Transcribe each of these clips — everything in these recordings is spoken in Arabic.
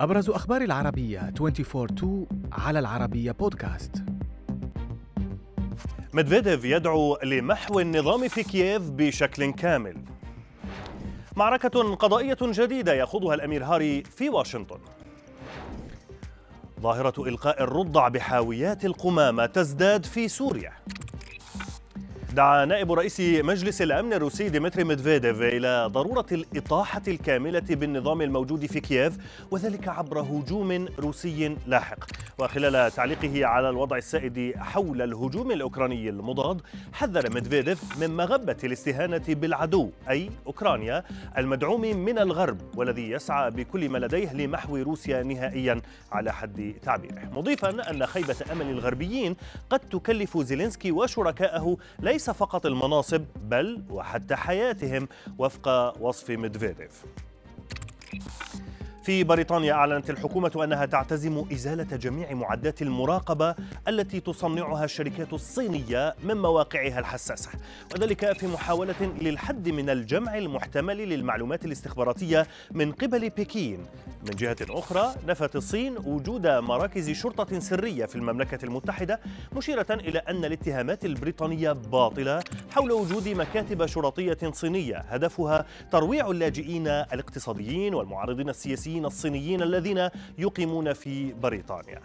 أبرز أخبار العربية 24 على العربية بودكاست ميدفيديف يدعو لمحو النظام في كييف بشكل كامل. معركة قضائية جديدة يخوضها الأمير هاري في واشنطن. ظاهرة إلقاء الرضع بحاويات القمامة تزداد في سوريا. دعا نائب رئيس مجلس الأمن الروسي ديمتري ميدفيديف إلى ضرورة الإطاحة الكاملة بالنظام الموجود في كييف وذلك عبر هجوم روسي لاحق. وخلال تعليقه على الوضع السائد حول الهجوم الأوكراني المضاد حذر ميدفيديف من مغبة الاستهانة بالعدو أي أوكرانيا المدعوم من الغرب والذي يسعى بكل ما لديه لمحو روسيا نهائيا على حد تعبيره. مضيفا أن خيبة امل الغربيين قد تكلف زيلينسكي وشركائه ليس ليس فقط المناصب بل وحتى حياتهم وفق وصف ميدفيديف. في بريطانيا أعلنت الحكومة أنها تعتزم إزالة جميع معدات المراقبة التي تصنعها الشركات الصينية من مواقعها الحساسة. وذلك في محاولة للحد من الجمع المحتمل للمعلومات الاستخباراتية من قبل بكين. من جهة أخرى نفت الصين وجود مراكز شرطة سرية في المملكة المتحدة مشيرة إلى أن الاتهامات البريطانية باطلة حول وجود مكاتب شرطية صينية هدفها ترويع اللاجئين الاقتصاديين والمعارضين السياسيين المهاجرين الصينيين الذين يقيمون في بريطانيا.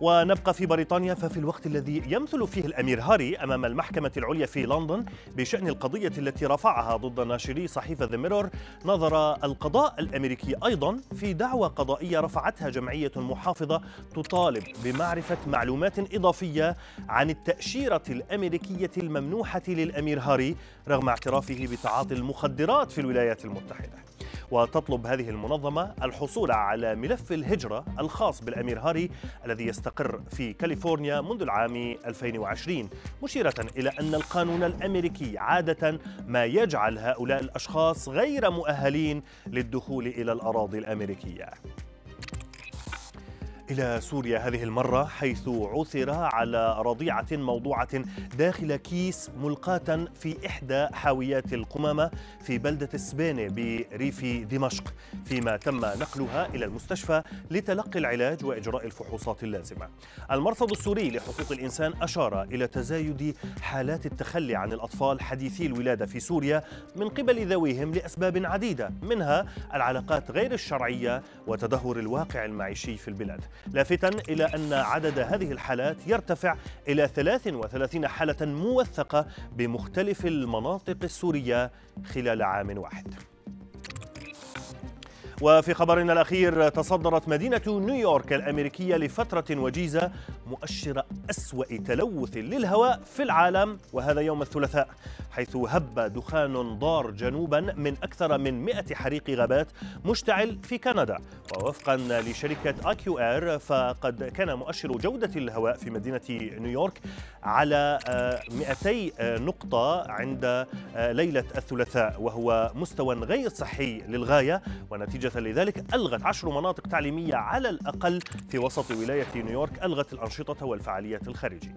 ونبقى في بريطانيا ففي الوقت الذي يمثل فيه الأمير هاري أمام المحكمة العليا في لندن بشأن القضية التي رفعها ضد ناشري صحيفة ذا ميرور نظر القضاء الأمريكي أيضا في دعوى قضائية رفعتها جمعية محافظة تطالب بمعرفة معلومات إضافية عن التأشيرة الأمريكية الممنوحة للأمير هاري رغم اعترافه بتعاطي المخدرات في الولايات المتحدة. وتطلب هذه المنظمة الحصول على ملف الهجرة الخاص بالأمير هاري الذي يستقر في كاليفورنيا منذ العام 2020 مشيرة إلى أن القانون الأمريكي عادة ما يجعل هؤلاء الأشخاص غير مؤهلين للدخول إلى الأراضي الأمريكية. إلى سوريا هذه المرة حيث عثر على رضيعة موضوعة داخل كيس ملقاة في إحدى حاويات القمامة في بلدة سبينة بريف دمشق. فيما تم نقلها إلى المستشفى لتلقي العلاج وإجراء الفحوصات اللازمة. المرصد السوري لحقوق الإنسان أشار إلى تزايد حالات التخلي عن الأطفال حديثي الولادة في سوريا من قبل ذويهم لأسباب عديدة منها العلاقات غير الشرعية وتدهور الواقع المعيشي في البلاد. لافتا إلى أن عدد هذه الحالات يرتفع إلى 33 حالة موثقة بمختلف المناطق السورية خلال عام واحد. وفي خبرنا الأخير تصدرت مدينة نيويورك الأمريكية لفترة وجيزة مؤشر أسوأ تلوث للهواء في العالم وهذا يوم الثلاثاء حيث هب دخان ضار جنوبا من أكثر من 100 حريق غابات مشتعل في كندا. ووفقا لشركة آكيو إير فقد كان مؤشر جودة الهواء في مدينة نيويورك على 200 آه، آه، نقطة عند آه، ليلة الثلاثاء وهو مستوى غير صحي للغاية ونتيجة لذلك ألغت عشر مناطق تعليمية على الأقل في وسط ولاية نيويورك ألغت الأنشطة والفعاليات الخارجية.